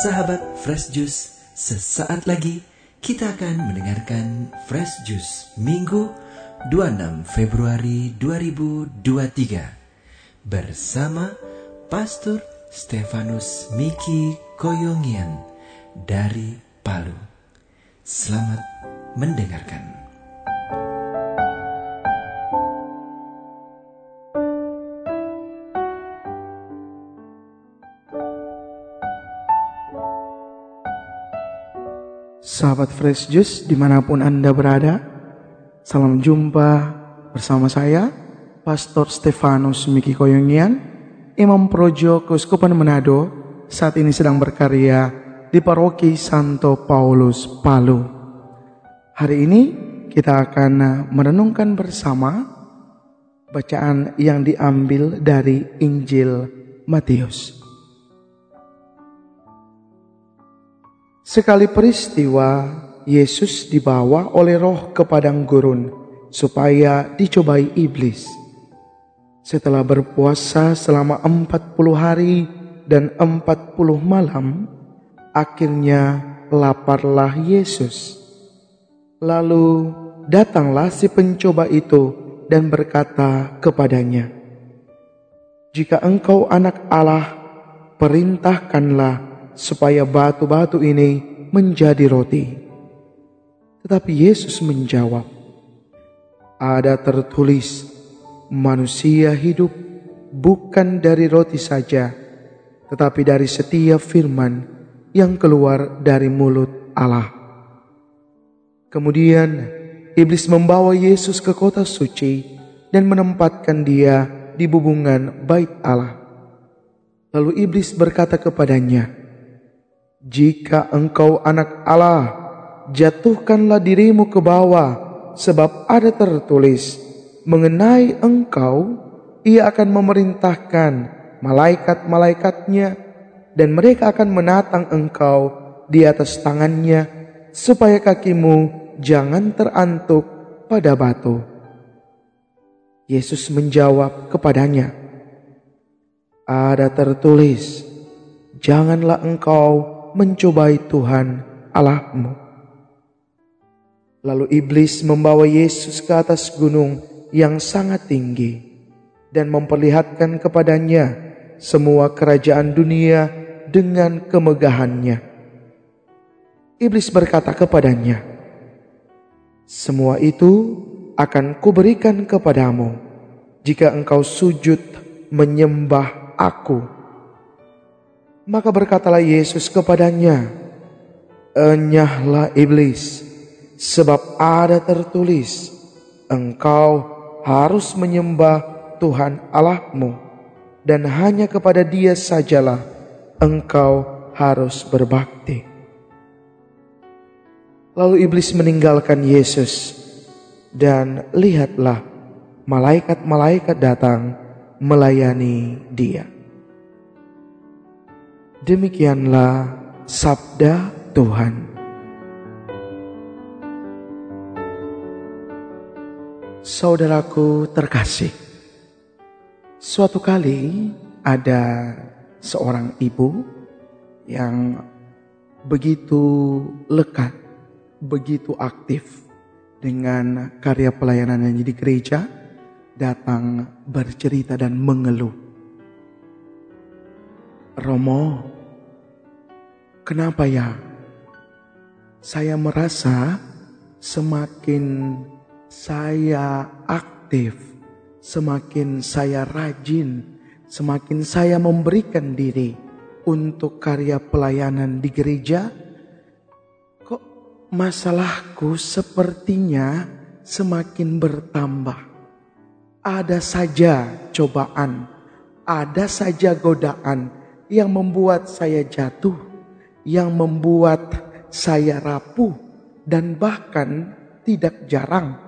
Sahabat Fresh Juice, sesaat lagi kita akan mendengarkan Fresh Juice Minggu 26 Februari 2023 bersama Pastor Stefanus Miki Koyongian dari Palu. Selamat mendengarkan. Sahabat Fresh Juice di mana pun Anda berada, salam jumpa bersama saya, Pastor Stefanus Miki Koyongian, Imam Projo Keuskupan Manado, saat ini sedang berkarya di Paroki Santo Paulus Palu. Hari ini kita akan merenungkan bersama bacaan yang diambil dari Injil Matius. Sekali peristiwa, Yesus dibawa oleh roh ke padang gurun supaya dicobai iblis. Setelah berpuasa selama empat puluh hari dan empat puluh malam, akhirnya laparlah Yesus. Lalu datanglah si pencoba itu dan berkata kepadanya, "Jika engkau anak Allah, perintahkanlah supaya batu-batu ini menjadi roti. Tetapi Yesus menjawab, "Ada tertulis, manusia hidup bukan dari roti saja, tetapi dari setiap firman yang keluar dari mulut Allah." Kemudian iblis membawa Yesus ke kota suci dan menempatkan dia di bubungan bait Allah. Lalu iblis berkata kepadanya, jika engkau anak Allah, jatuhkanlah dirimu ke bawah, sebab ada tertulis mengenai engkau, ia akan memerintahkan malaikat-malaikatnya, dan mereka akan menatang engkau di atas tangannya, supaya kakimu jangan terantuk pada batu. Yesus menjawab kepadanya, "Ada tertulis, janganlah engkau mencobai Tuhan Allahmu. Lalu iblis membawa Yesus ke atas gunung yang sangat tinggi dan memperlihatkan kepadanya semua kerajaan dunia dengan kemegahannya. Iblis berkata kepadanya, "Semua itu akan kuberikan kepadamu jika engkau sujud menyembah Aku." Maka berkatalah Yesus kepadanya, Enyahlah iblis, sebab ada tertulis, engkau harus menyembah Tuhan Allahmu, dan hanya kepada dia sajalah engkau harus berbakti. Lalu iblis meninggalkan Yesus, dan lihatlah malaikat-malaikat datang melayani dia. Demikianlah sabda Tuhan. Saudaraku terkasih, suatu kali ada seorang ibu yang begitu lekat, begitu aktif dengan karya pelayanannya di gereja, datang bercerita dan mengeluh Romo, kenapa ya? Saya merasa semakin saya aktif, semakin saya rajin, semakin saya memberikan diri untuk karya pelayanan di gereja, kok masalahku sepertinya semakin bertambah. Ada saja cobaan, ada saja godaan yang membuat saya jatuh, yang membuat saya rapuh, dan bahkan tidak jarang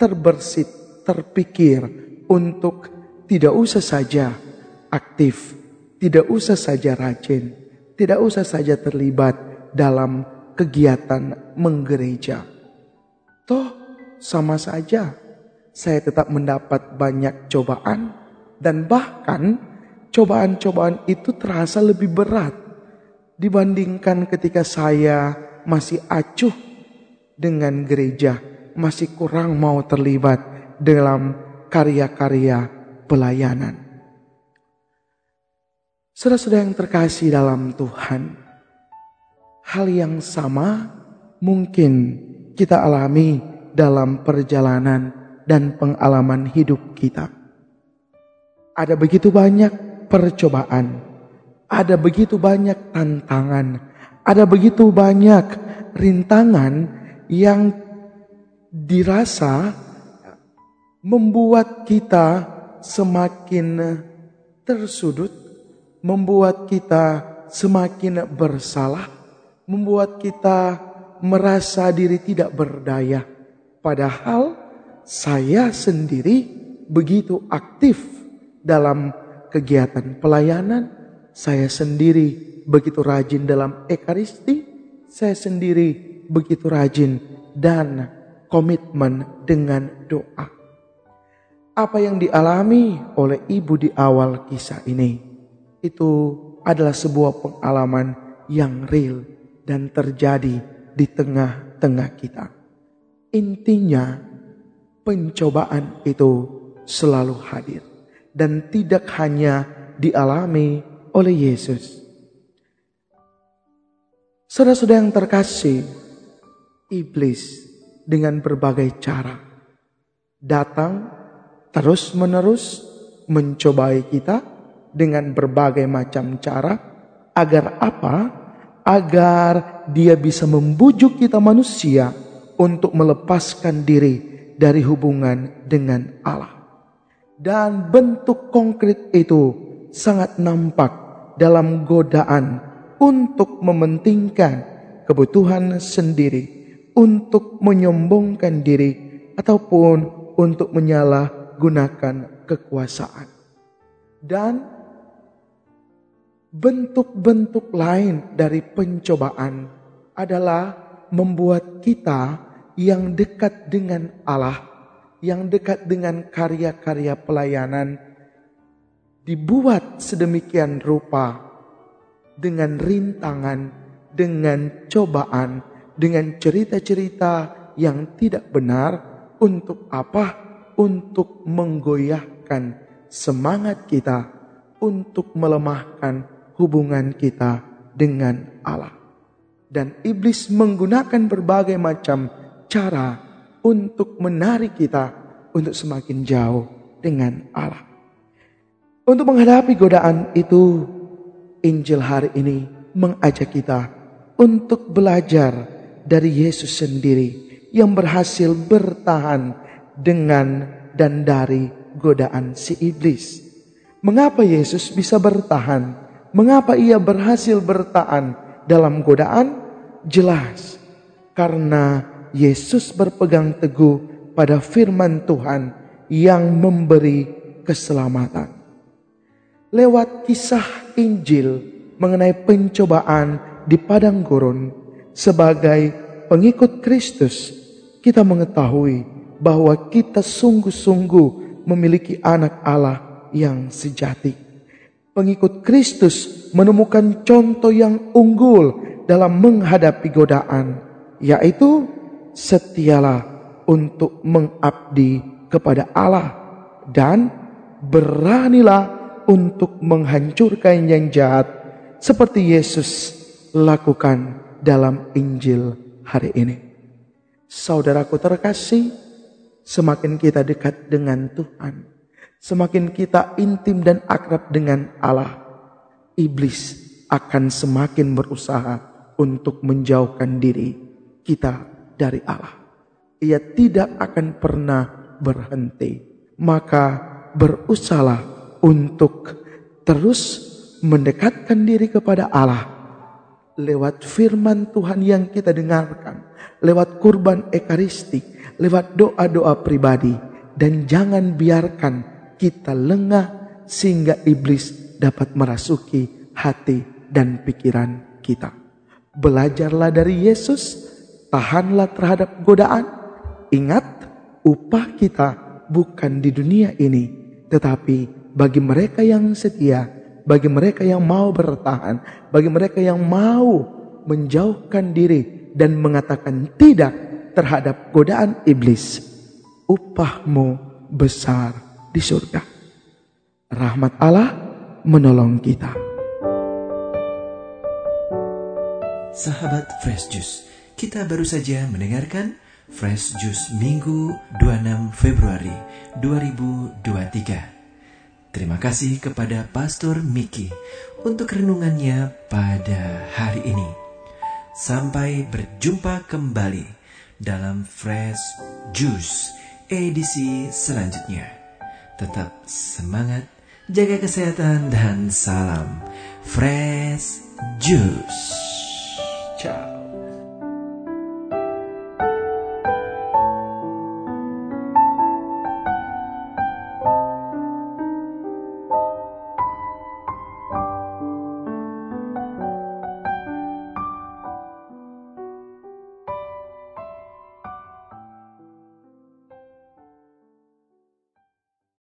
terbersit, terpikir untuk tidak usah saja aktif, tidak usah saja rajin, tidak usah saja terlibat dalam kegiatan menggereja. Toh sama saja saya tetap mendapat banyak cobaan dan bahkan cobaan-cobaan itu terasa lebih berat dibandingkan ketika saya masih acuh dengan gereja, masih kurang mau terlibat dalam karya-karya pelayanan. Saudara-saudara yang terkasih dalam Tuhan, hal yang sama mungkin kita alami dalam perjalanan dan pengalaman hidup kita. Ada begitu banyak percobaan, ada begitu banyak tantangan, ada begitu banyak rintangan yang dirasa membuat kita semakin tersudut membuat kita semakin bersalah, membuat kita merasa diri tidak berdaya. Padahal saya sendiri begitu aktif dalam kegiatan pelayanan, saya sendiri begitu rajin dalam ekaristi, saya sendiri begitu rajin dan komitmen dengan doa. Apa yang dialami oleh ibu di awal kisah ini itu adalah sebuah pengalaman yang real dan terjadi di tengah-tengah kita. Intinya, pencobaan itu selalu hadir dan tidak hanya dialami oleh Yesus. Saudara-saudara yang terkasih, iblis dengan berbagai cara datang terus-menerus mencobai kita dengan berbagai macam cara agar apa? Agar dia bisa membujuk kita manusia untuk melepaskan diri dari hubungan dengan Allah. Dan bentuk konkret itu sangat nampak dalam godaan untuk mementingkan kebutuhan sendiri, untuk menyombongkan diri, ataupun untuk menyalahgunakan kekuasaan. Dan Bentuk-bentuk lain dari pencobaan adalah membuat kita yang dekat dengan Allah, yang dekat dengan karya-karya pelayanan, dibuat sedemikian rupa dengan rintangan, dengan cobaan, dengan cerita-cerita yang tidak benar. Untuk apa? Untuk menggoyahkan semangat kita, untuk melemahkan hubungan kita dengan Allah. Dan iblis menggunakan berbagai macam cara untuk menarik kita untuk semakin jauh dengan Allah. Untuk menghadapi godaan itu, Injil hari ini mengajak kita untuk belajar dari Yesus sendiri yang berhasil bertahan dengan dan dari godaan si iblis. Mengapa Yesus bisa bertahan? Mengapa ia berhasil bertahan dalam godaan? Jelas, karena Yesus berpegang teguh pada firman Tuhan yang memberi keselamatan. Lewat kisah Injil mengenai pencobaan di padang gurun sebagai pengikut Kristus, kita mengetahui bahwa kita sungguh-sungguh memiliki anak Allah yang sejati pengikut Kristus menemukan contoh yang unggul dalam menghadapi godaan, yaitu setialah untuk mengabdi kepada Allah dan beranilah untuk menghancurkan yang jahat seperti Yesus lakukan dalam Injil hari ini. Saudaraku terkasih, semakin kita dekat dengan Tuhan, Semakin kita intim dan akrab dengan Allah, iblis akan semakin berusaha untuk menjauhkan diri kita dari Allah. Ia tidak akan pernah berhenti. Maka berusahalah untuk terus mendekatkan diri kepada Allah lewat firman Tuhan yang kita dengarkan, lewat kurban ekaristik, lewat doa-doa pribadi, dan jangan biarkan kita lengah sehingga iblis dapat merasuki hati dan pikiran kita. Belajarlah dari Yesus, tahanlah terhadap godaan. Ingat, upah kita bukan di dunia ini, tetapi bagi mereka yang setia bagi mereka yang mau bertahan, bagi mereka yang mau menjauhkan diri dan mengatakan tidak terhadap godaan iblis. Upahmu besar di surga. Rahmat Allah menolong kita. Sahabat Fresh Juice, kita baru saja mendengarkan Fresh Juice Minggu 26 Februari 2023. Terima kasih kepada Pastor Miki untuk renungannya pada hari ini. Sampai berjumpa kembali dalam Fresh Juice edisi selanjutnya. Tetap semangat, jaga kesehatan, dan salam Fresh Juice. Ciao.